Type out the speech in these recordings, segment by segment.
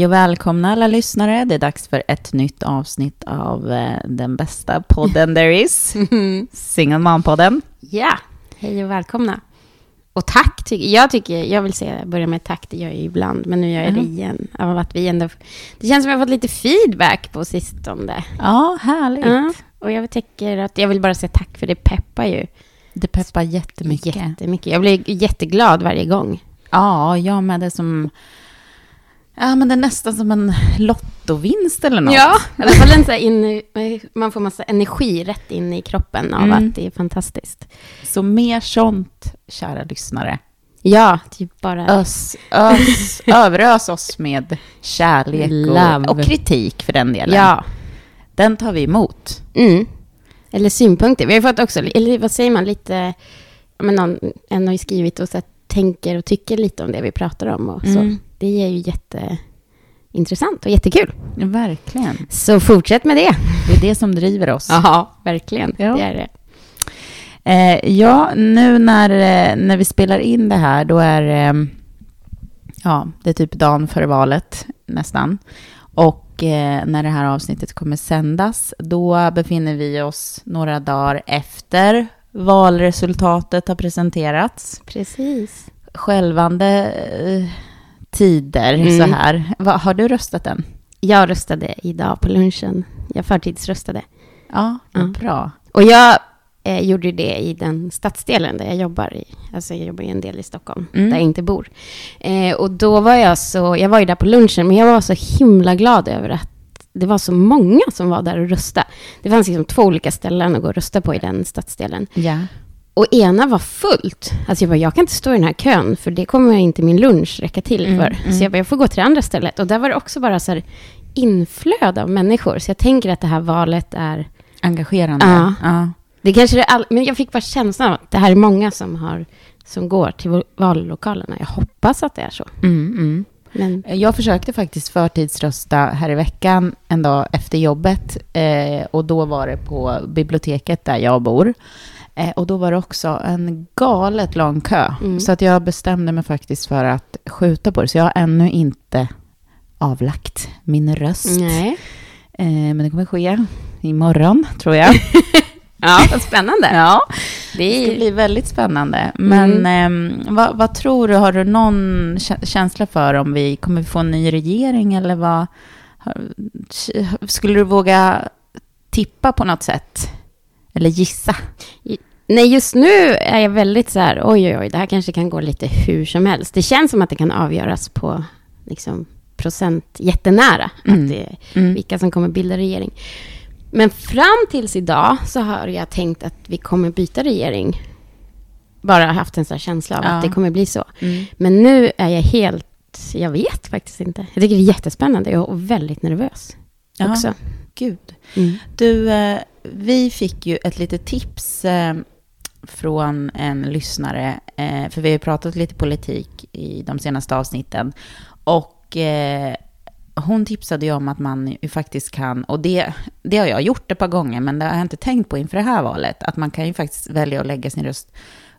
Hej och välkomna alla lyssnare. Det är dags för ett nytt avsnitt av eh, den bästa podden there is. Single Mom-podden. Ja, hej och välkomna. Och tack, tycker jag. Tycker, jag vill säga, börja med tack, det gör jag ju ibland, men nu gör jag det igen. Av att vi ändå, det känns som att jag har fått lite feedback på sistone. Ja, härligt. Ja, och jag tycker att, jag vill bara säga tack, för det peppar ju Det peppar jättemycket. jättemycket. Jag blir jätteglad varje gång. Ja, jag med. Det som... Ja, men det är nästan som en lottovinst eller något. Ja, i alla fall en så in, man får massa energi rätt in i kroppen av Mm. att det är fantastiskt. Så mer sånt, kära lyssnare. Ja, typ bara... Ös, ös, överös oss med kärlek och, och kritik för den delen. Ja. Den tar vi emot. Mm. Eller synpunkter. Vi har fått också, eller vad säger man, lite... Men någon, en har ju skrivit och så tänker och tycker lite om det vi pratar om och så. Mm. Det är ju jätteintressant och jättekul. Verkligen. Så fortsätt med det. Det är det som driver oss. Ja, verkligen. Ja. Det är det. Eh, ja, nu när, eh, när vi spelar in det här, då är eh, ja, det är typ dagen före valet nästan. Och eh, när det här avsnittet kommer sändas, då befinner vi oss några dagar efter valresultatet har presenterats. Precis. Skälvande eh, tider Mm. så här. Va, har du röstat än? Jag röstade idag på lunchen. Jag förtidsröstade. Ja, Ja. bra. Och jag eh, gjorde det i den stadsdelen där jag jobbar i. Alltså jag jobbar i en del i Stockholm, Mm. där jag inte bor. Eh, och då var jag så, jag var ju där på lunchen, men jag var så himla glad över att det var så många som var där och röstade. Det fanns liksom två olika ställen att gå och rösta på i den stadsdelen. Ja. Och ena var fullt. Alltså jag bara, jag kan inte stå i den här kön, för det kommer inte min lunch räcka till Mm, för. mm. Så jag bara, jag får gå till det andra stället. Och där var det också bara så här inflöde av människor. Så jag tänker att det här valet är Engagerande. Ja. ja. det kanske det är all... Men jag fick bara känslan av att det här är många som, har, som går till val- vallokalerna. Jag hoppas att det är så. Mm, mm. Men Jag försökte faktiskt förtidsrösta här i veckan, en dag efter jobbet. Eh, och då var det på biblioteket där jag bor. Eh, och då var det också en galet lång kö. Mm. Så att jag bestämde mig faktiskt för att skjuta på det. Så jag har ännu inte avlagt min röst. Eh, men det kommer ske imorgon, tror jag. Ja, vad spännande. ja. Det ska bli väldigt spännande. Men Mm. ehm, vad, vad tror du? Har du någon kä- känsla för om vi kommer få en ny regering eller vad? Skulle du våga tippa på något sätt? Eller gissa? Nej, just nu är jag väldigt så här, oj, oj, oj, det här kanske kan gå lite hur som helst. Det känns som att det kan avgöras på liksom, procent jättenära, Mm. att det, Mm. vilka som kommer bilda regering. Men fram tills idag så har jag tänkt att vi kommer byta regering. Bara haft en sån här känsla av Ja. att det kommer bli så. Mm. Men nu är jag helt, jag vet faktiskt inte. Jag tycker det är jättespännande är väldigt nervös Ja. också. Gud. Mm. Du, eh, vi fick ju ett litet tips eh, från en lyssnare, eh, för vi har ju pratat lite politik i de senaste avsnitten. Och eh, hon tipsade ju om att man ju faktiskt kan, och det, det har jag gjort ett par gånger, men det har jag inte tänkt på inför det här valet, att man kan ju faktiskt välja att lägga sin röst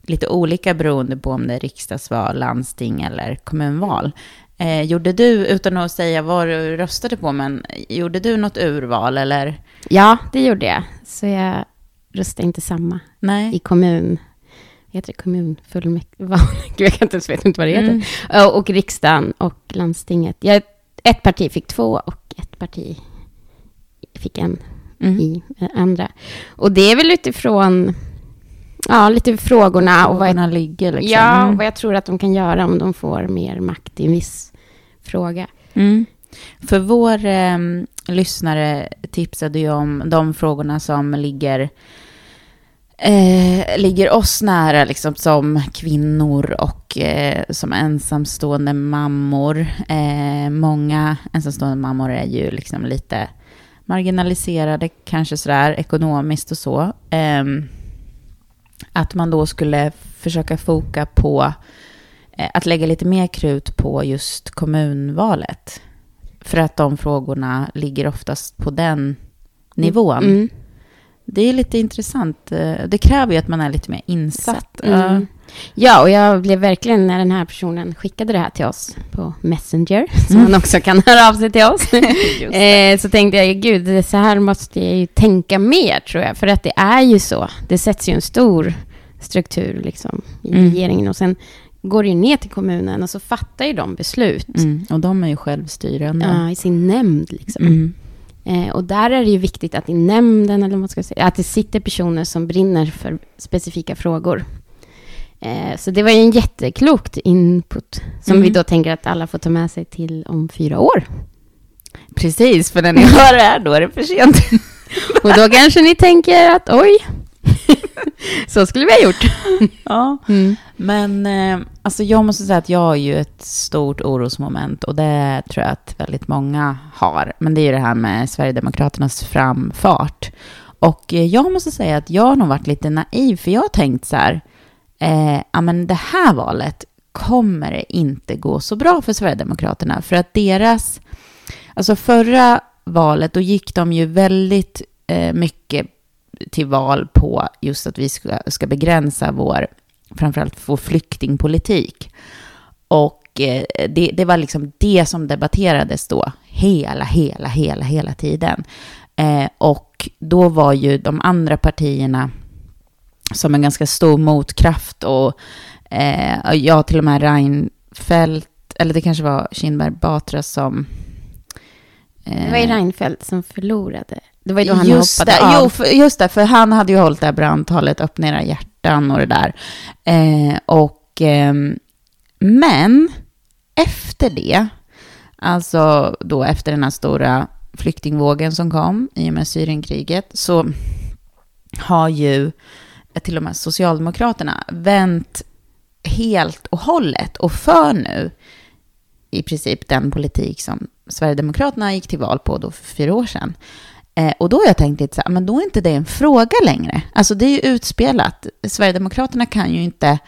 lite olika beroende på om det är riksdagsval, landsting eller kommunval. Eh, gjorde du, utan att säga vad du röstade på, men gjorde du något urval eller? Ja, det gjorde jag. Så jag röstade inte samma Nej. i kommun. Heter det kommunfullmäktige? Jag kan inte ens veta vad det heter. Mm. Och riksdagen och landstinget. Jag, ett parti fick två och ett parti fick en Mm. i eh, andra. Och det är väl utifrån ja, lite frågorna och vad jag, ligger liksom. ja, och Mm. vad jag tror att de kan göra om de får mer makt i en viss fråga. Mm. För vår eh, lyssnare tipsade ju om de frågorna som ligger, eh, ligger oss nära, liksom som kvinnor och eh, som ensamstående mammor. Eh, många ensamstående mammor är ju liksom lite marginaliserade, kanske sådär ekonomiskt och så. Ehm, att man då skulle försöka foka på att lägga lite mer krut på just kommunvalet. För att de frågorna ligger oftast på den nivån. Mm. det är lite intressant. Eh, det kräver ju att man är lite mer insatt. Mm. Ja, och jag blev verkligen, när den här personen skickade det här till oss på Messenger, som mm. man också kan höra av sig till oss, eh, så tänkte jag, gud, så här måste jag ju tänka mer, tror jag. För att det är ju så. Det sätts ju en stor struktur liksom, i mm. regeringen. Och sen går ju ner till kommunen och så fattar ju de beslut. Mm. Och de är ju självstyrande. Ja, i sin nämnd liksom. Mm. Eh, och där är det ju viktigt att i nämnden, eller vad ska säga, att det sitter personer som brinner för specifika frågor. Eh, så det var ju en jätteklokt input, som mm. vi då tänker att alla får ta med sig till om fyra år. Precis, för när ni hör det här, då är det för sent. och då kanske ni tänker att oj, så skulle vi ha gjort. ja, mm. men eh, alltså jag måste säga att jag har ju ett stort orosmoment och det tror jag att väldigt många har. Men det är ju det här med Sverigedemokraternas framfart. Och eh, jag måste säga att jag har nog varit lite naiv, för jag har tänkt så här, eh, ja men det här valet kommer det inte gå så bra för Sverigedemokraterna, för att deras, alltså förra valet, då gick de ju väldigt eh, mycket till val på just att vi ska, ska begränsa vår, framförallt vår flyktingpolitik. Och eh, det, det var liksom det som debatterades då hela, hela, hela, hela tiden. Eh, och då var ju de andra partierna som en ganska stor motkraft och eh, jag till och med Reinfeldt, eller det kanske var Kinberg Batra som... Eh, det var ju Reinfeldt som förlorade. Det var ju då han just hoppade det, av. Jo, för, just det, för han hade ju hållit det här brandtalet, öppna era hjärtan och det där. Eh, och, eh, men efter det, alltså då efter den här stora flyktingvågen som kom i och med Syrienkriget, så har ju till och med Socialdemokraterna vänt helt och hållet och för nu i princip den politik som Sverigedemokraterna gick till val på då för fyra år sedan. Eh, och då har jag tänkt lite så här, men då är inte det en fråga längre. Alltså det är ju utspelat. Sverigedemokraterna kan ju inte,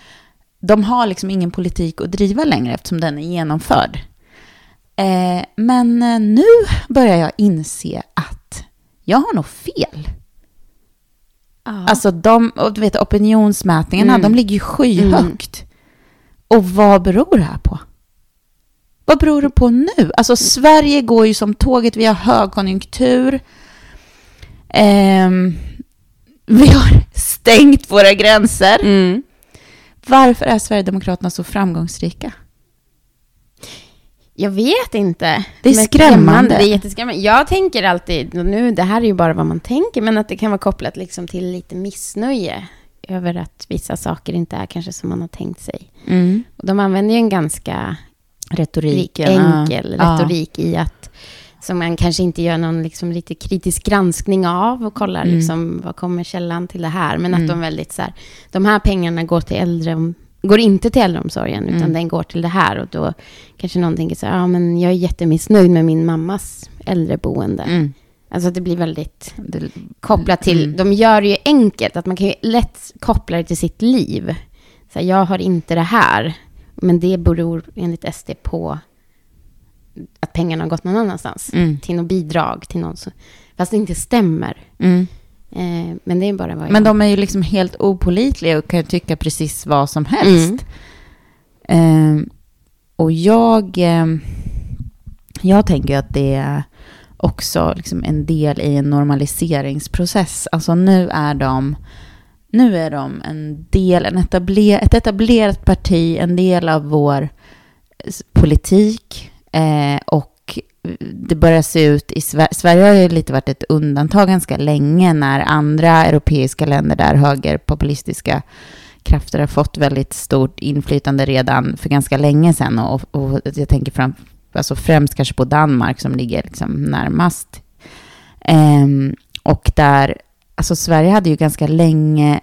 de har liksom ingen politik att driva längre eftersom den är genomförd. Eh, men eh, nu börjar jag inse att jag har nog fel. Ah. Alltså de, och du vet opinionsmätningarna, mm. de ligger ju skyhögt. Mm. Och vad beror det här på? Vad beror det på nu? Alltså Sverige går ju som tåget, vi har högkonjunktur. Eh, vi har stängt våra gränser. Mm. Varför är Sverigedemokraterna så framgångsrika? Jag vet inte. Det är skrämmande. Det är jätteskrämmande. Jag tänker alltid, nu, det här är ju bara vad man tänker, men att det kan vara kopplat liksom till lite missnöje över att vissa saker inte är kanske som man har tänkt sig. Mm. Och de använder ju en ganska Retoriken, enkel ja. retorik i att som man kanske inte gör någon liksom lite kritisk granskning av och kollar mm. liksom, vad kommer källan till det här. Men mm. att de väldigt så här, de här pengarna går till äldre, går inte till äldreomsorgen, utan mm. den går till det här. Och då kanske någon tänker så här, ja men jag är jättemissnöjd med min mammas äldreboende. Mm. Alltså det blir väldigt kopplat till, mm. de gör det ju enkelt, att man kan ju lätt koppla det till sitt liv. Så här, jag har inte det här, men det beror enligt SD på att pengarna har gått någon annanstans. Mm. Till något bidrag, till någon. Fast det inte stämmer. Mm. Eh, men det är bara vad jag... Men de är ju liksom helt opolitliga och kan tycka precis vad som helst. Mm. Eh, och jag, eh, jag tänker att det är också liksom en del i en normaliseringsprocess. Alltså nu är de nu är de en del, en etabler, ett etablerat parti, en del av vår politik. Eh, och det börjar se ut i Sverige, Sverige har ju lite varit ett undantag ganska länge när andra europeiska länder där högerpopulistiska krafter har fått väldigt stort inflytande redan för ganska länge sedan. Och, och jag tänker fram, alltså främst kanske på Danmark som ligger liksom närmast. Eh, och där alltså Sverige hade ju ganska länge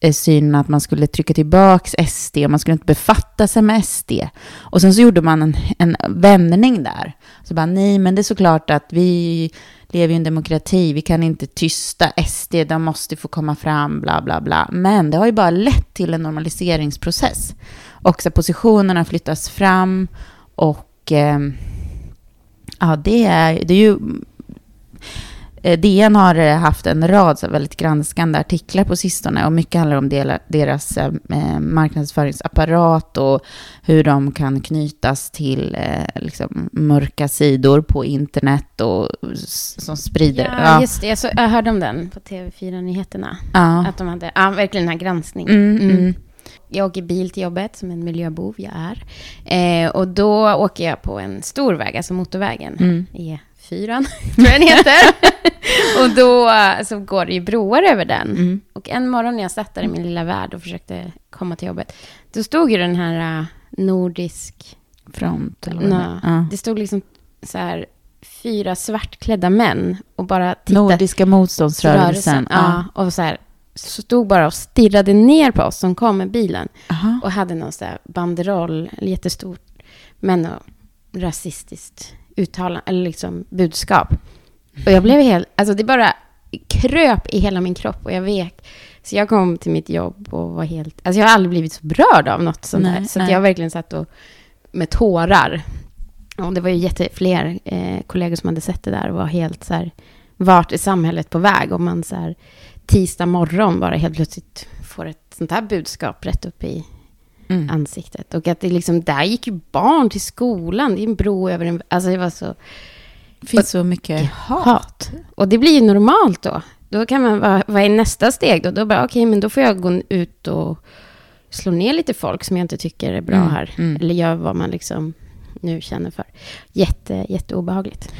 eh, synen att man skulle trycka tillbaka SD och man skulle inte befatta sig med SD. Och sen så gjorde man en, en vändning där. Så bara, nej, men det är såklart att vi lever i en demokrati, vi kan inte tysta SD, de måste få komma fram, bla bla bla. Men det har ju bara lett till en normaliseringsprocess. Och så positionerna flyttas fram och eh, ja, det är, det är ju DN har eh, haft en rad så väldigt granskande artiklar på sistone och mycket handlar om deras eh, marknadsföringsapparat och hur de kan knytas till eh, liksom, mörka sidor på internet och som sprider. Ja, ja. just det. Jag, så, jag hörde om den på TV4-nyheterna. Ja. Att de hade, ja, verkligen den här granskningen. Mm, mm. Mm. Jag åker bil till jobbet som en miljöbov jag är. Eh, och då åker jag på en stor väg, alltså motorvägen. Mm. E4, tror jag den heter. och då så går det ju broar över den. Mm. Och en morgon när jag satt där i min lilla värld och försökte komma till jobbet, då stod ju den här uh, nordisk... Front? Eller no, ja. Det stod liksom så här fyra svartklädda män och bara tittade. Nordiska motståndsrörelsen. Ja, och så här stod bara och stirrade ner på oss som kom med bilen. Aha. Och hade någon så här banderoll, jättestort, men rasistiskt uttalande, eller liksom budskap. Och jag blev helt, alltså det bara kröp i hela min kropp och jag vek. Så jag kom till mitt jobb och var helt, alltså jag har aldrig blivit så berörd av något sånt nej, där. Så jag verkligen satt och, med tårar. Och det var ju jättefler eh, kollegor som hade sett det där och var helt så här, vart är samhället på väg? Och man så här, tisdag morgon bara helt plötsligt får ett sånt här budskap rätt upp i mm. ansiktet. Och att det liksom, där gick ju barn till skolan, det är en bro över en... Alltså det var så... Det finns så mycket hat. hat. Och det blir ju normalt då. Då kan man, vad, vad är nästa steg då? Då bara, okej, okay, men då får jag gå ut och slå ner lite folk som jag inte tycker är bra mm. här. Mm. Eller gör vad man liksom nu känner för. Jätte, jätteobehagligt.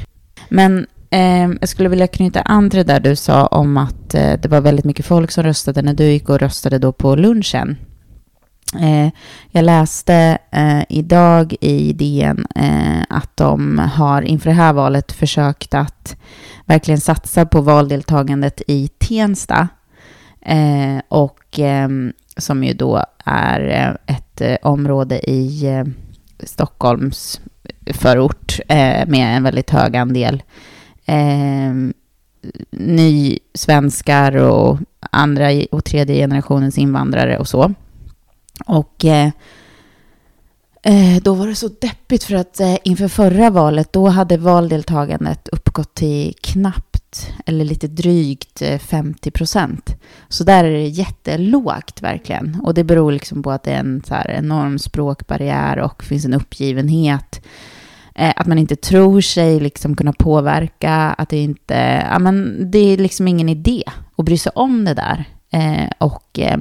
Men eh, jag skulle vilja knyta an till det där du sa om att eh, det var väldigt mycket folk som röstade när du gick och röstade då på lunchen. Eh, jag läste eh, idag i DN eh, att de har inför det här valet försökt att verkligen satsa på valdeltagandet i Tensta. Eh, och eh, som ju då är eh, ett eh, område i Stockholms förort med en väldigt hög andel eh, nysvenskar och andra och tredje generationens invandrare och så. Och eh, eh, då var det så deppigt för att eh, inför förra valet då hade valdeltagandet uppgått till knappt eller lite drygt eh, 50 procent. Så där är det jättelågt verkligen. Och det beror liksom på att det är en så här enorm språkbarriär och finns en uppgivenhet Eh, att man inte tror sig liksom kunna påverka, att det inte, ja men det är liksom ingen idé att bry sig om det där. Eh, och eh,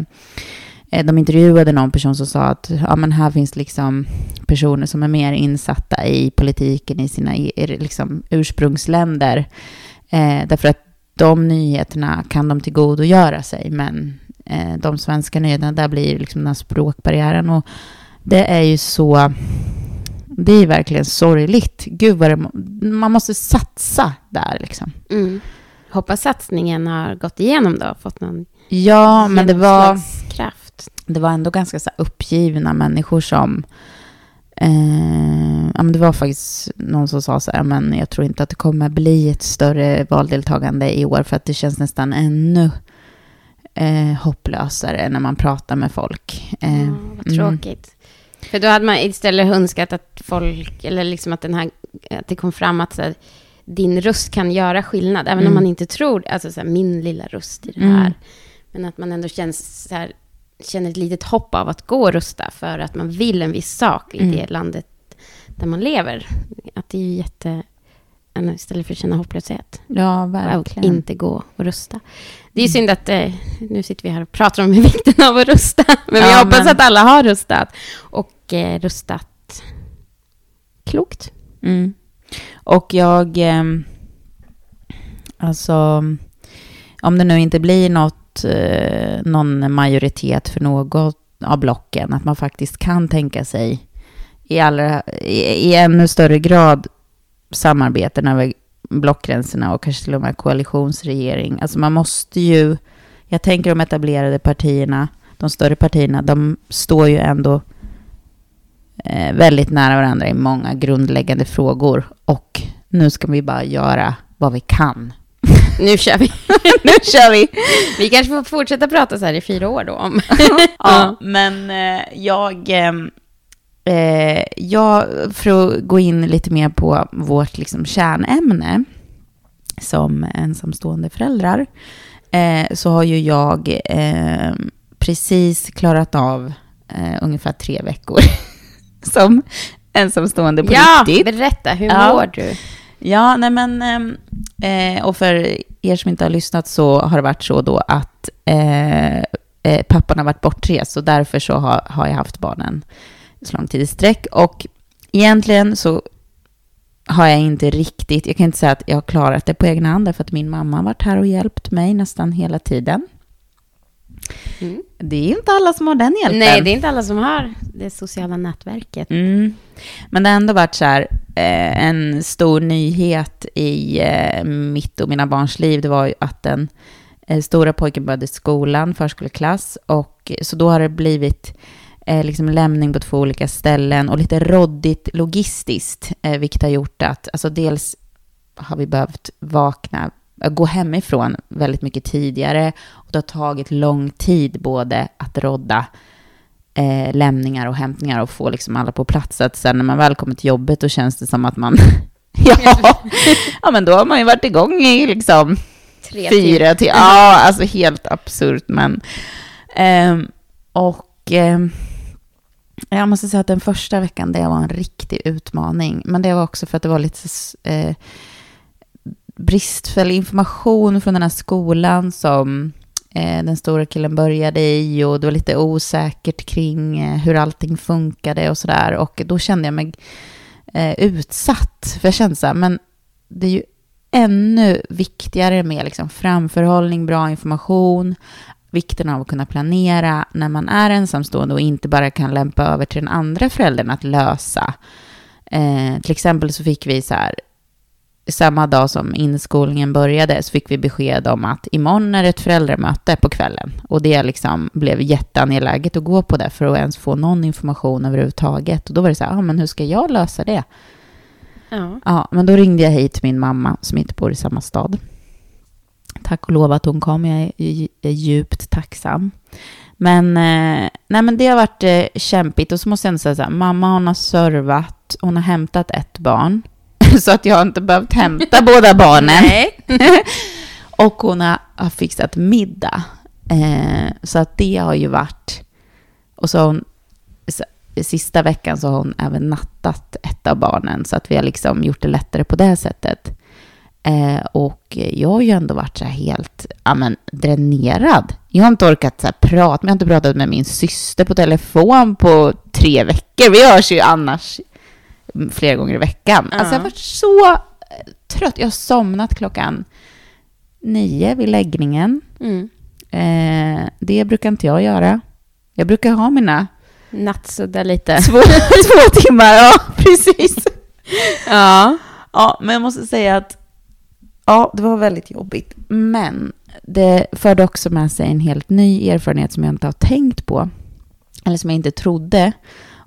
de intervjuade någon person som sa att ja, men här finns liksom personer som är mer insatta i politiken i sina liksom, ursprungsländer. Eh, därför att de nyheterna kan de tillgodogöra sig, men eh, de svenska nyheterna, där blir liksom den här språkbarriären. Och det är ju så det är verkligen sorgligt. Gud vad det, man måste satsa där liksom. Mm. Hoppas satsningen har gått igenom då, fått någon Ja, men det var, kraft. Det var ändå ganska så uppgivna människor som... Eh, ja, men det var faktiskt någon som sa så här, men jag tror inte att det kommer bli ett större valdeltagande i år, för att det känns nästan ännu eh, hopplösare när man pratar med folk. Eh, mm, vad tråkigt. För då hade man istället önskat att folk, eller liksom att, den här, att det kom fram att så här, din röst kan göra skillnad, även mm. om man inte tror, alltså så här, min lilla röst i det här. Mm. Men att man ändå känns så här, känner ett litet hopp av att gå och rösta för att man vill en viss sak i mm. det landet där man lever. Att det är ju jätte... Istället för att känna hopplöshet. Ja, verkligen. Och inte gå och rösta. Det är synd att eh, nu sitter vi här och pratar om vikten av att rösta. Men ja, jag hoppas men... att alla har röstat. Och eh, röstat klokt. Mm. Och jag... Eh, alltså, om det nu inte blir något, eh, någon majoritet för något av blocken, att man faktiskt kan tänka sig i, allra, i, i ännu större grad samarbeten över blockgränserna och kanske till och med koalitionsregering. Alltså man måste ju, jag tänker de etablerade partierna, de större partierna, de står ju ändå eh, väldigt nära varandra i många grundläggande frågor. Och nu ska vi bara göra vad vi kan. Nu kör vi. nu kör vi. Vi kanske får fortsätta prata så här i fyra år då. Om. ja, men eh, jag... Eh, Eh, jag, för att gå in lite mer på vårt liksom, kärnämne, som ensamstående föräldrar eh, så har ju jag eh, precis klarat av eh, ungefär tre veckor som ensamstående på ja, riktigt. berätta, hur Ja. mår du? Ja, nej men, ehm, eh, och för er som inte har lyssnat så har det varit så då att eh, eh, pappan har varit bortrest och därför så har, har jag haft barnen så lång tid i sträck. Och egentligen så har jag inte riktigt, jag kan inte säga att jag har klarat det på egna hand därför att min mamma har varit här och hjälpt mig nästan hela tiden. Mm. Det är inte alla som har den hjälpen. Nej, det är inte alla som har det sociala nätverket. Mm. Men det har ändå varit så här, eh, en stor nyhet i eh, mitt och mina barns liv. Det var ju att den eh, stora pojken började skolan, förskoleklass. Och så då har det blivit liksom lämning på två olika ställen och lite råddigt logistiskt. Vilket har gjort att, alltså dels har vi behövt vakna, gå hemifrån väldigt mycket tidigare. Och det har tagit lång tid både att rodda eh, lämningar och hämtningar och få liksom alla på plats. Så att sen när man väl kommer till jobbet då känns det som att man, ja, ja men då har man ju varit igång i liksom Tre fyra till, ja alltså helt absurt men. ehm, och ehm, jag måste säga att den första veckan det var en riktig utmaning. Men det var också för att det var lite eh, bristfällig information från den här skolan som eh, den stora killen började i och det var lite osäkert kring eh, hur allting funkade och sådär. Och då kände jag mig eh, utsatt. För jag kände så här, men det är ju ännu viktigare med liksom framförhållning, bra information, vikten av att kunna planera när man är ensamstående och inte bara kan lämpa över till den andra föräldern att lösa. Eh, till exempel så fick vi så här, samma dag som inskolningen började så fick vi besked om att imorgon är det ett föräldramöte på kvällen. Och det liksom blev jätteangeläget att gå på det för att ens få någon information överhuvudtaget. Och då var det så här, ah, men hur ska jag lösa det? Ja. Ja, men då ringde jag hit min mamma som inte bor i samma stad. Tack och lov att hon kom, jag är, djupt tacksam. Men, eh, nej, men det har varit eh, kämpigt och så måste jag ändå säga så här, mamma hon har servat, hon har hämtat ett barn. Så att jag inte behövt hämta båda barnen. Och hon har, har fixat middag. Eh, så att det har ju varit... Och så har hon, sista veckan så har hon även nattat ett av barnen. Så att vi har liksom gjort det lättare på det sättet. Eh, och jag har ju ändå varit så här helt ja, men, dränerad. Jag har inte orkat så här prata, men jag har inte pratat med min syster på telefon på tre veckor. Vi hörs ju annars flera gånger i veckan. Ja. Alltså jag har varit så eh, trött. Jag har somnat klockan nio vid läggningen. Mm. Eh, det brukar inte jag göra. Jag brukar ha mina Nattsudda lite. två, två timmar. Ja, precis. Ja. Ja, men jag måste säga att ja, det var väldigt jobbigt. Men det förde också med sig en helt ny erfarenhet som jag inte har tänkt på. Eller som jag inte trodde.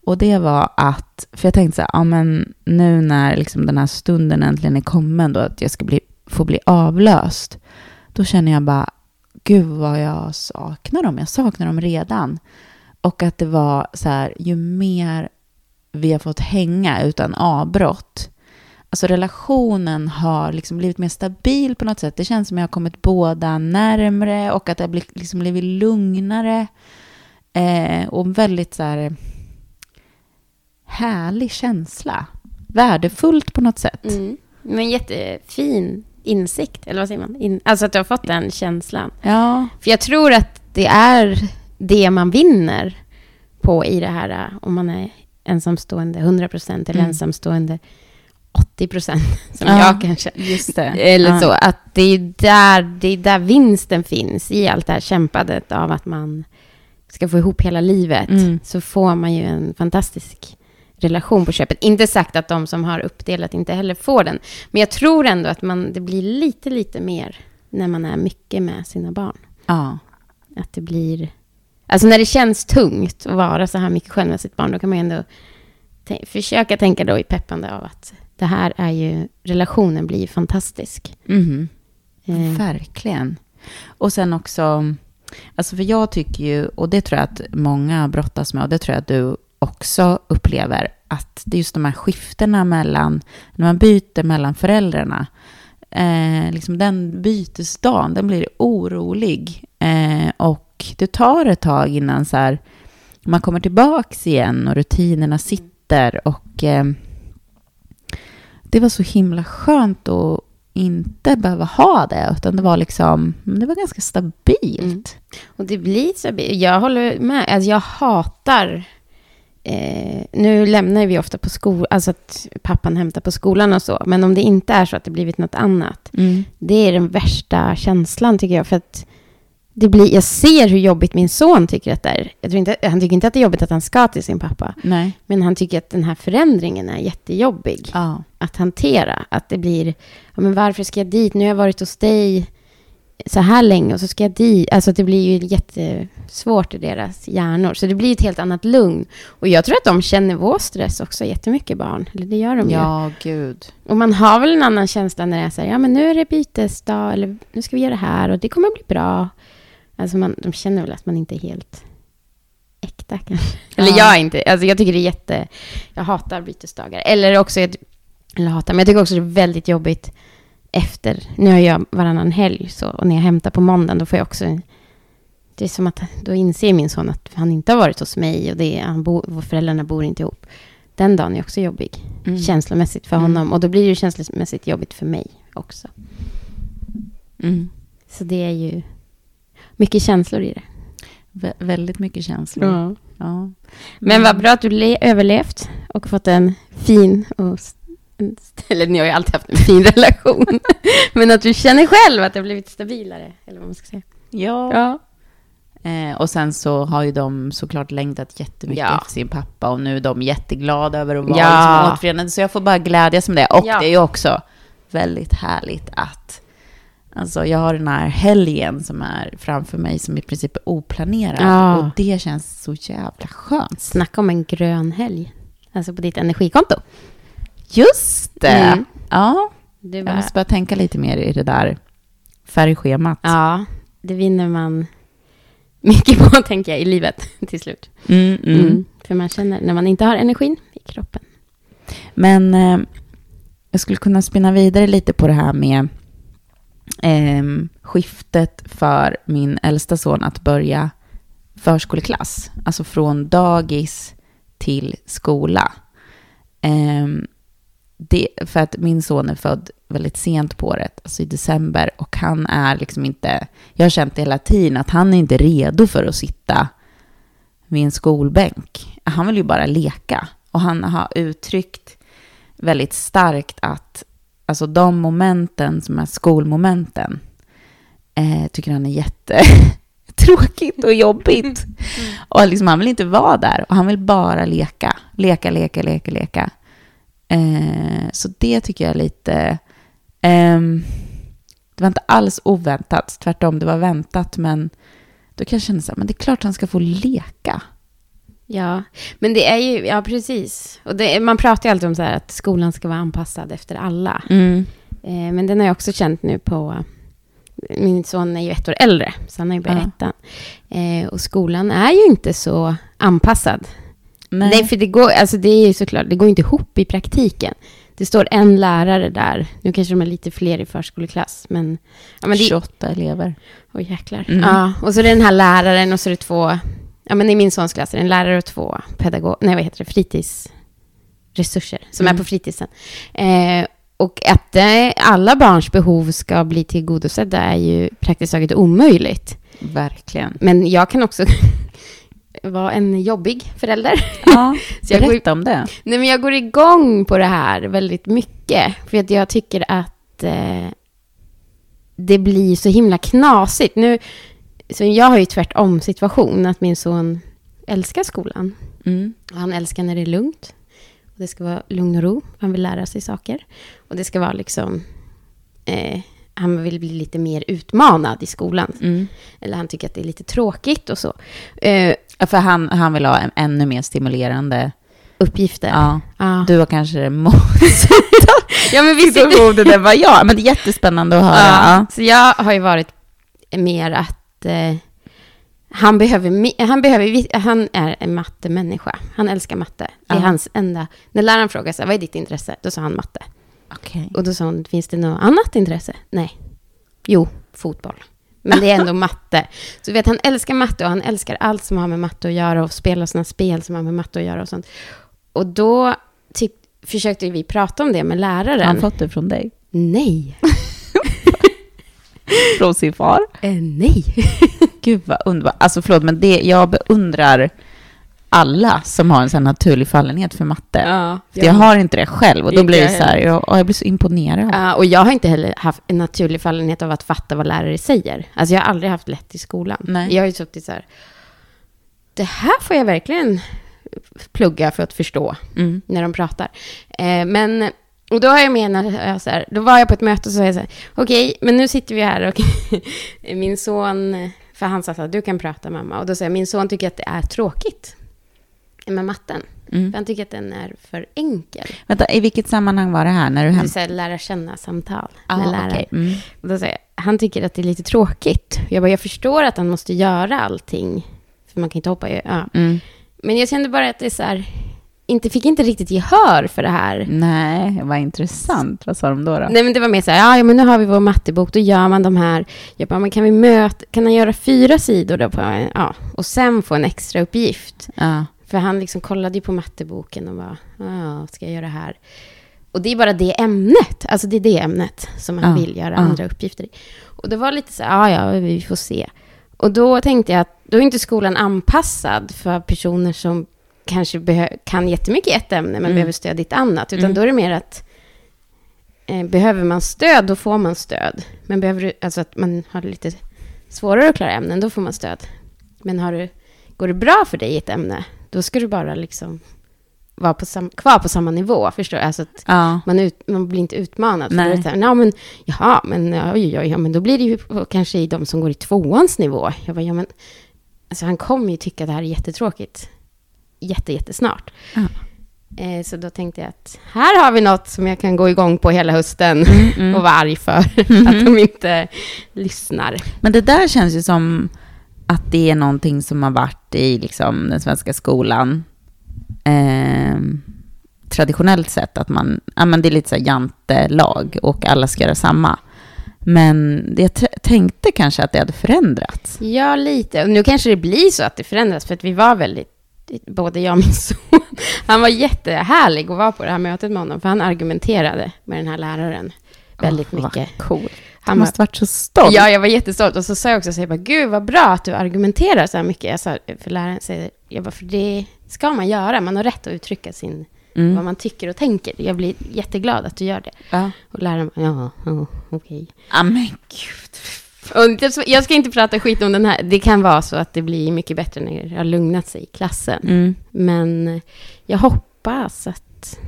Och det var att, för jag tänkte så här, ja men nu när liksom den här stunden äntligen är kommen då, att jag ska bli, få bli avlöst. Då känner jag bara, gud vad jag saknar dem. Jag saknar dem redan. Och att det var så här, ju mer vi har fått hänga utan avbrott, alltså relationen har liksom blivit mer stabil på något sätt. Det känns som jag har kommit båda närmre och att det har blivit, liksom blivit lugnare. Eh, och väldigt så här härlig känsla. Värdefullt på något sätt. Mm. Men jättefin insikt, eller vad säger man? In, alltså att du har fått den känslan. Ja, För jag tror att det är det man vinner på i det här, om man är ensamstående 100% eller Mm. ensamstående 80% som Ja, jag kanske. Eller Ja. så, att det är, där, det är där vinsten finns i allt det här kämpandet av att man ska få ihop hela livet. Mm. Så får man ju en fantastisk relation på köpet. Inte sagt att de som har uppdelat inte heller får den. Men jag tror ändå att man, det blir lite, lite mer när man är mycket med sina barn. Ja. Att det blir... Alltså när det känns tungt att vara så här mycket själv med sitt barn, då kan man ju ändå försöka tänka då i peppande av att det här är ju, relationen blir ju fantastisk. Mhm. Eh, Verkligen. Och sen också, alltså för jag tycker ju, och det tror jag att många brottas med, och det tror jag att du också upplever, att det är just de här skiftena mellan, när man byter mellan föräldrarna, eh, liksom den bytesdagen, den blir orolig. Eh, och det tar ett tag innan så här, man kommer tillbaks igen och rutinerna sitter. Och eh, det var så himla skönt att inte behöva ha det, utan det var liksom, det var ganska stabilt. Mm. Och det blir stabilt. Jag håller med. Alltså jag hatar... Eh, nu lämnar vi ofta på skolan, alltså att pappan hämtar på skolan och så. Men om det inte är så att det blivit något annat. Mm. Det är den värsta känslan tycker jag. För att det blir, jag ser hur jobbigt min son tycker att det är. Jag tror inte, han tycker inte att det är jobbigt att han ska till sin pappa. Nej. Men han tycker att den här förändringen är jättejobbig Ja. att hantera. Att det blir, ja, men varför ska jag dit? Nu har jag varit hos dig så här länge och så ska jag dit. Alltså det blir ju jättesvårt i deras hjärnor. Så det blir ett helt annat lugn. Och jag tror att de känner vår stress också jättemycket barn. Eller det gör de ju. Ja, gud. Och man har väl en annan känsla när det är så här, ja men nu är det bytesdag eller nu ska vi göra det här och det kommer bli bra. Alltså man, de känner väl att man inte är helt äkta kanske. Eller Ja. jag är inte, alltså jag tycker det är jätte, jag hatar bytesdagar. Eller också, eller hatar, men jag tycker också det är väldigt jobbigt efter, nu har jag varannan helg så, och när jag hämtar på måndagen då får jag också, det är som att då inser min son att han inte har varit hos mig och det är, han bo, föräldrarna bor inte ihop. Den dagen är också jobbig Mm. känslomässigt för Mm. honom. Och då blir det ju känslomässigt jobbigt för mig också. Mm. Så det är ju mycket känslor i det. Vä- väldigt mycket känslor. Ja. Men vad bra att du le- överlevt och fått en fin och... Eller ni har ju alltid haft en fin relation. Men att du känner själv att det har blivit stabilare. Eller vad man ska säga. Ja. Ja. Eh, och sen så har ju de såklart längtat jättemycket Ja. efter sin pappa och nu är de jätteglada över att vara Ja. liksom återförenade. Så jag får bara glädjas med det. Och Ja. det är ju också väldigt härligt att Alltså jag har den här helgen som är framför mig som i princip är oplanerad. Ja. Och det känns så jävla skönt. Snacka om en grön helg. Alltså på ditt energikonto. Just det! Mm. Ja, Du jag bara, måste börja tänka lite mer i det där färgschemat. ja, det vinner man mycket på, tänker jag, i livet till slut. Mm, mm. Mm. För man känner när man inte har energin i kroppen. Men eh, jag skulle kunna spinna vidare lite på det här med ehm, skiftet för min äldsta son att börja förskoleklass. Alltså från dagis till skola. Ehm, det, för att min son är född väldigt sent på året, alltså i december, och han är liksom inte, jag har känt det hela tiden, att han är inte redo för att sitta vid en skolbänk. Han vill ju bara leka. Och han har uttryckt väldigt starkt att alltså de momenten som är skolmomenten eh, tycker han är jättetråkigt och jobbigt. Och liksom, han vill inte vara där och han vill bara leka. Leka, leka, leka, leka. Eh, så det tycker jag är lite... ehm, det var inte alls oväntat, tvärtom, det var väntat, men då kan jag känna så här, men det är klart han ska få leka. Ja, men det är ju, ja precis. Och det, man pratar ju alltid om så här att skolan ska vara anpassad efter alla. Mm. Eh, men den har jag också känt nu på, min son är ju ett år äldre, så han har ju börjat Ja. ettan. Eh, och skolan är ju inte så anpassad. Nej. Nej, för det går, alltså det är ju såklart, det går inte ihop i praktiken. Det står en lärare där, nu kanske de är lite fler i förskoleklass, men... Ja, men det, 28 elever. Oj, jäklar. Mm. Ja, och så är det den här läraren och så är det två, ja men i min sons klass är det en lärare och två pedagog, nej vad heter det, fritidsresurser som Mm. är på fritidsen. Eh, och att eh, alla barns behov ska bli tillgodosedda är ju praktiskt taget omöjligt. Verkligen. Men jag kan också vara en jobbig förälder. Ja, Så jag går, berätta om det. nej, men jag går igång på det här väldigt mycket. För att jag tycker att eh, det blir så himla knasigt. Nu, så jag har ju tvärtom situation, att min son älskar skolan. Mm. Han älskar när det är lugnt. Och det ska vara lugn och ro. Han vill lära sig saker. Och det ska vara liksom... Eh, han vill bli lite mer utmanad i skolan. Mm. Eller han tycker att det är lite tråkigt och så. Eh, för han, han vill ha en ännu mer stimulerande... uppgifter. Ja, Ja. du har kanske det motsatta ja, men visst situationen än vad jag Men det är jättespännande att höra. Ja, så jag har ju varit mer att eh, han behöver, han behöver, han är en mattemänniska. Han älskar matte. Det är Ja. hans enda, när läraren frågar här, vad är ditt intresse? Då sa han matte. Okej. Och då sa hon, finns det något annat intresse? Nej. Jo, fotboll. Men det är ändå matte. Så vet, han älskar matte och han älskar allt som har med matte att göra och spela sådana spel som har med matte att göra och sånt. Och då tyck, försökte vi prata om det med läraren. Har han fått det från dig? Nej. Från sin far? Eh, nej. Gud vad underbart. Alltså förlåt, men det, jag beundrar alla som har en sån naturlig fallenhet för matte. Ja, För jag har inte det själv och då blir det jag så här, jag, jag blir så imponerad. Ja, och jag har inte heller haft en naturlig fallenhet av att fatta vad lärare säger. Alltså jag har aldrig haft lätt i skolan. Nej. Jag har ju suttit så här, det här får jag verkligen plugga för att förstå Mm. när de pratar. Eh, men, och då har jag menat, jag så här, då var jag på ett möte och så sa jag så här, okej, men nu sitter vi här och min son, för han sa så här, du kan prata mamma. Och då sa jag, min son tycker att det är tråkigt med matten. Mm. För han tycker att den är för enkel. Vänta, i vilket sammanhang var det här? När du Det hem... är här, lära känna samtal Ah, med lärare. okej. Mm. Då säger jag, han tycker att det är lite tråkigt. Jag bara, jag förstår att han måste göra allting. För man kan inte hoppa ja. Mm. Men jag kände bara att det är så här, inte, fick inte riktigt gehör för det här. Nej, vad intressant. Vad sa de då? då? Nej men det var mer så här, ja, men nu har vi vår mattebok, då gör man de här. Jag bara, men kan vi möta, kan han göra fyra sidor då på, ja, och sen få en extra uppgift? Ja. För han liksom kollade ju på matteboken och bara, ja, ska jag göra det här? Och det är bara det ämnet, alltså det är det ämnet som han Ja, vill göra ja. andra uppgifter i. Och det var lite så här, ja, ja, vi får se. Och då tänkte jag att då är inte skolan anpassad för personer som kanske kan jättemycket i ett ämne men Mm. behöver stöd i ett annat. Utan Mm. då är det mer att eh, behöver man stöd, då får man stöd. Men behöver du, alltså att man har lite svårare att klara ämnen, då får man stöd. Men har du, går det bra för dig i ett ämne, då ska du bara liksom vara på sam, kvar på samma nivå, förstår du? Alltså att Ja. man, ut, man blir inte utmanad. För Nej. det så här, ja, men, jaha, men, oj, oj, ja, men då blir det ju kanske i de som går i tvåans nivå. Jag bara, ja, men, alltså, han kommer ju tycka att det här är jättetråkigt jätte, jättesnart. Ja. Eh, så då tänkte jag att här har vi något som jag kan gå igång på hela hösten Mm. och vara arg för att de inte lyssnar. Men det där känns ju som att det är någonting som har varit i liksom, den svenska skolan eh, traditionellt sett. Att man, ja, men det är lite så här jantelag och alla ska göra samma. Men jag tänkte kanske att det hade förändrats. Ja, lite. Och nu kanske det blir så att det förändras, för att vi var väldigt, både jag och min son, han var jättehärlig att vara på det här mötet med honom, för han argumenterade med den här läraren väldigt vad mycket. Coolt. Han måste varit så stolt. Ja, jag var jättestolt. Och så sa jag också, så jag bara, gud vad bra att du argumenterar så här mycket. Jag sa, för läraren säger, jag bara, för det ska man göra. Man har rätt att uttrycka sin, vad Mm. man tycker och tänker. Jag blir jätteglad att du gör det. Ja. Och läraren bara, ja, ja okej. Ja, men gud. Och jag ska inte prata skit om den här. Det kan vara så att det blir mycket bättre när det har lugnat sig i klassen. Mm. Men jag hoppas att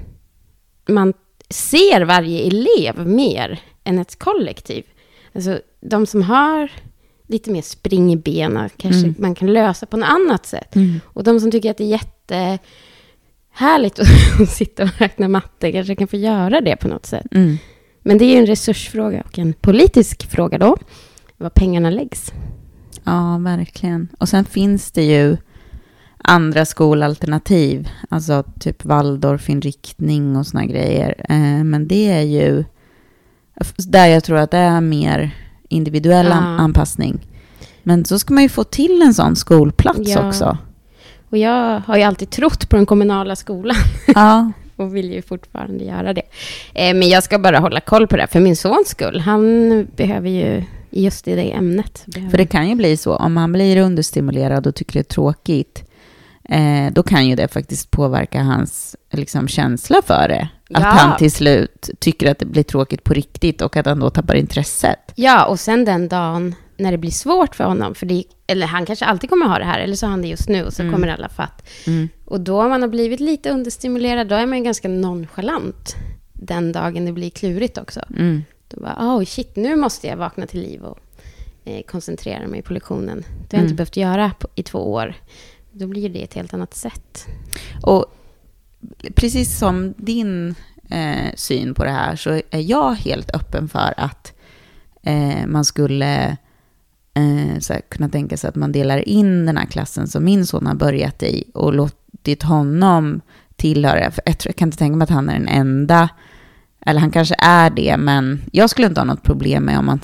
man ser varje elev mer än ett kollektiv. Alltså de som har lite mer spring i benen kanske Mm. man kan lösa på något annat sätt. Mm. Och de som tycker att det är jättehärligt att sitta och räkna matte kanske kan få göra det på något sätt. Mm. Men det är ju en resursfråga och en politisk fråga då, var pengarna läggs. Ja, verkligen. Och sen finns det ju andra skolalternativ, alltså typ Waldorfinriktning och såna grejer. Eh, men det är ju där jag tror att det är mer individuell Ja. anpassning. Men så ska man ju få till en sån skolplats Ja. också. Och jag har ju alltid trott på den kommunala skolan. Ja, och vill ju fortfarande göra det. Eh, men jag ska bara hålla koll på det, för min sons skull. Han behöver ju, just i det ämnet. för det kan ju bli så. Om man blir understimulerad och tycker det är tråkigt, eh, då kan ju det faktiskt påverka hans liksom, känsla för det. Att Ja. han till slut tycker att det blir tråkigt på riktigt och att han då tappar intresset. Ja, och sen den dagen när det blir svårt för honom, för det, eller han kanske alltid kommer ha det här, eller så har han det just nu, och så Mm. kommer alla fatt. Mm. Och då om man har blivit lite understimulerad, då är man ju ganska nonchalant den dagen det blir klurigt också. Mm. Då bara, oh shit, nu måste jag vakna till liv och eh, koncentrera mig på lektionen. Det har jag Mm. inte behövt göra på, i två år. Då blir det ett helt annat sätt. Och precis som din eh, syn på det här så är jag helt öppen för att eh, man skulle eh, så här, kunna tänka sig att man delar in den här klassen som min son har börjat i och låtit honom tillhöra, för jag, tror, jag kan inte tänka mig att han är den enda Eller han kanske är det, men jag skulle inte ha något problem med om man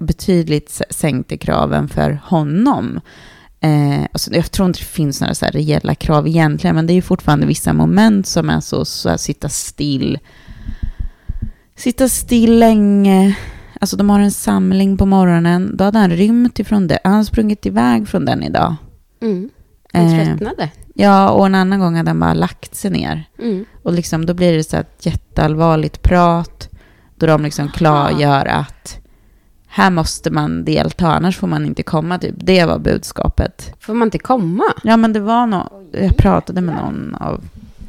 betydligt sänkte kraven för honom. Eh, alltså jag tror inte det finns några så här reella krav egentligen, men det är ju fortfarande vissa moment som är så, så här, sitta still. Sitta still länge. Alltså de har en samling på morgonen. Då hade han rymt ifrån det. Han har sprungit iväg från den idag. Mm. Han eh, tröttnade. Ja, och en annan gång hade han bara lagt sig ner. Mm. Och liksom, då blir det så ett jätteallvarligt prat. Då de liksom klargör att här måste man delta, annars får man inte komma. Typ. Det var budskapet. Får man inte komma? Ja, men det var någon, jag pratade med någon av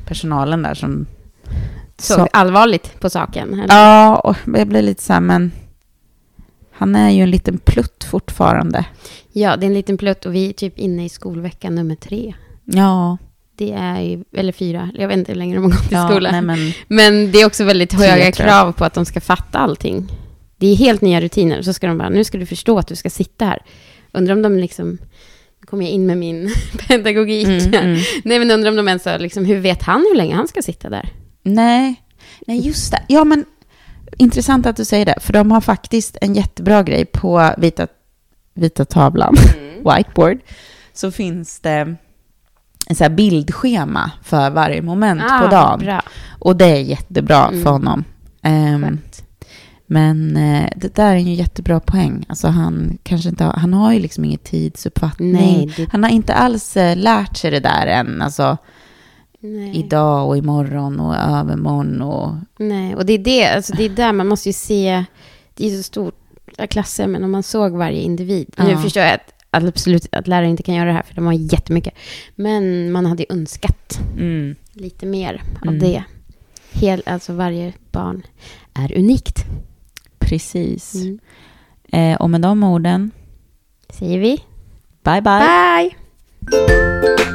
personalen där som... Såg så, allvarligt på saken? Eller? Ja, och jag blev lite så här, men han är ju en liten plutt fortfarande. Ja, det är en liten plutt och vi är typ inne i skolvecka nummer tre. Ja. Det är ju, eller fyra, jag vet inte hur länge de har gått i ja, skolan. men, men det är också väldigt höga krav på att de ska fatta allting. Det är helt nya rutiner. Så ska de bara, nu ska du förstå att du ska sitta här. Undrar om de liksom, nu kommer jag in med min pedagogik. Mm, mm. Nej, men undrar om de ens har, liksom, hur vet han hur länge han ska sitta där? Nej, nej just det. Ja, men intressant att du säger det. För de har faktiskt en jättebra grej på vita, vita tavlan, mm. whiteboard. Så finns det en så bildschema för varje moment ah, på dagen. Bra. Och det är jättebra mm. för honom. Um, men eh, det där är en jättebra poäng. Alltså han kanske inte har, han har ju liksom ingen tidsuppfattning. Nej, det... Han har inte alls eh, lärt sig det där än. Alltså Nej. idag och imorgon och övermorgon och... Nej, och det är det, alltså det är där man måste ju se, det är så stora klasser, men om man såg varje individ. Ja. Nu förstår jag att absolut att lärare inte kan göra det här, för de har jättemycket. Men man hade ju önskat mm. lite mer av mm. det. Hel, alltså varje barn är unikt. Precis. Mm. Eh, och med de orden säger vi bye bye. Bye!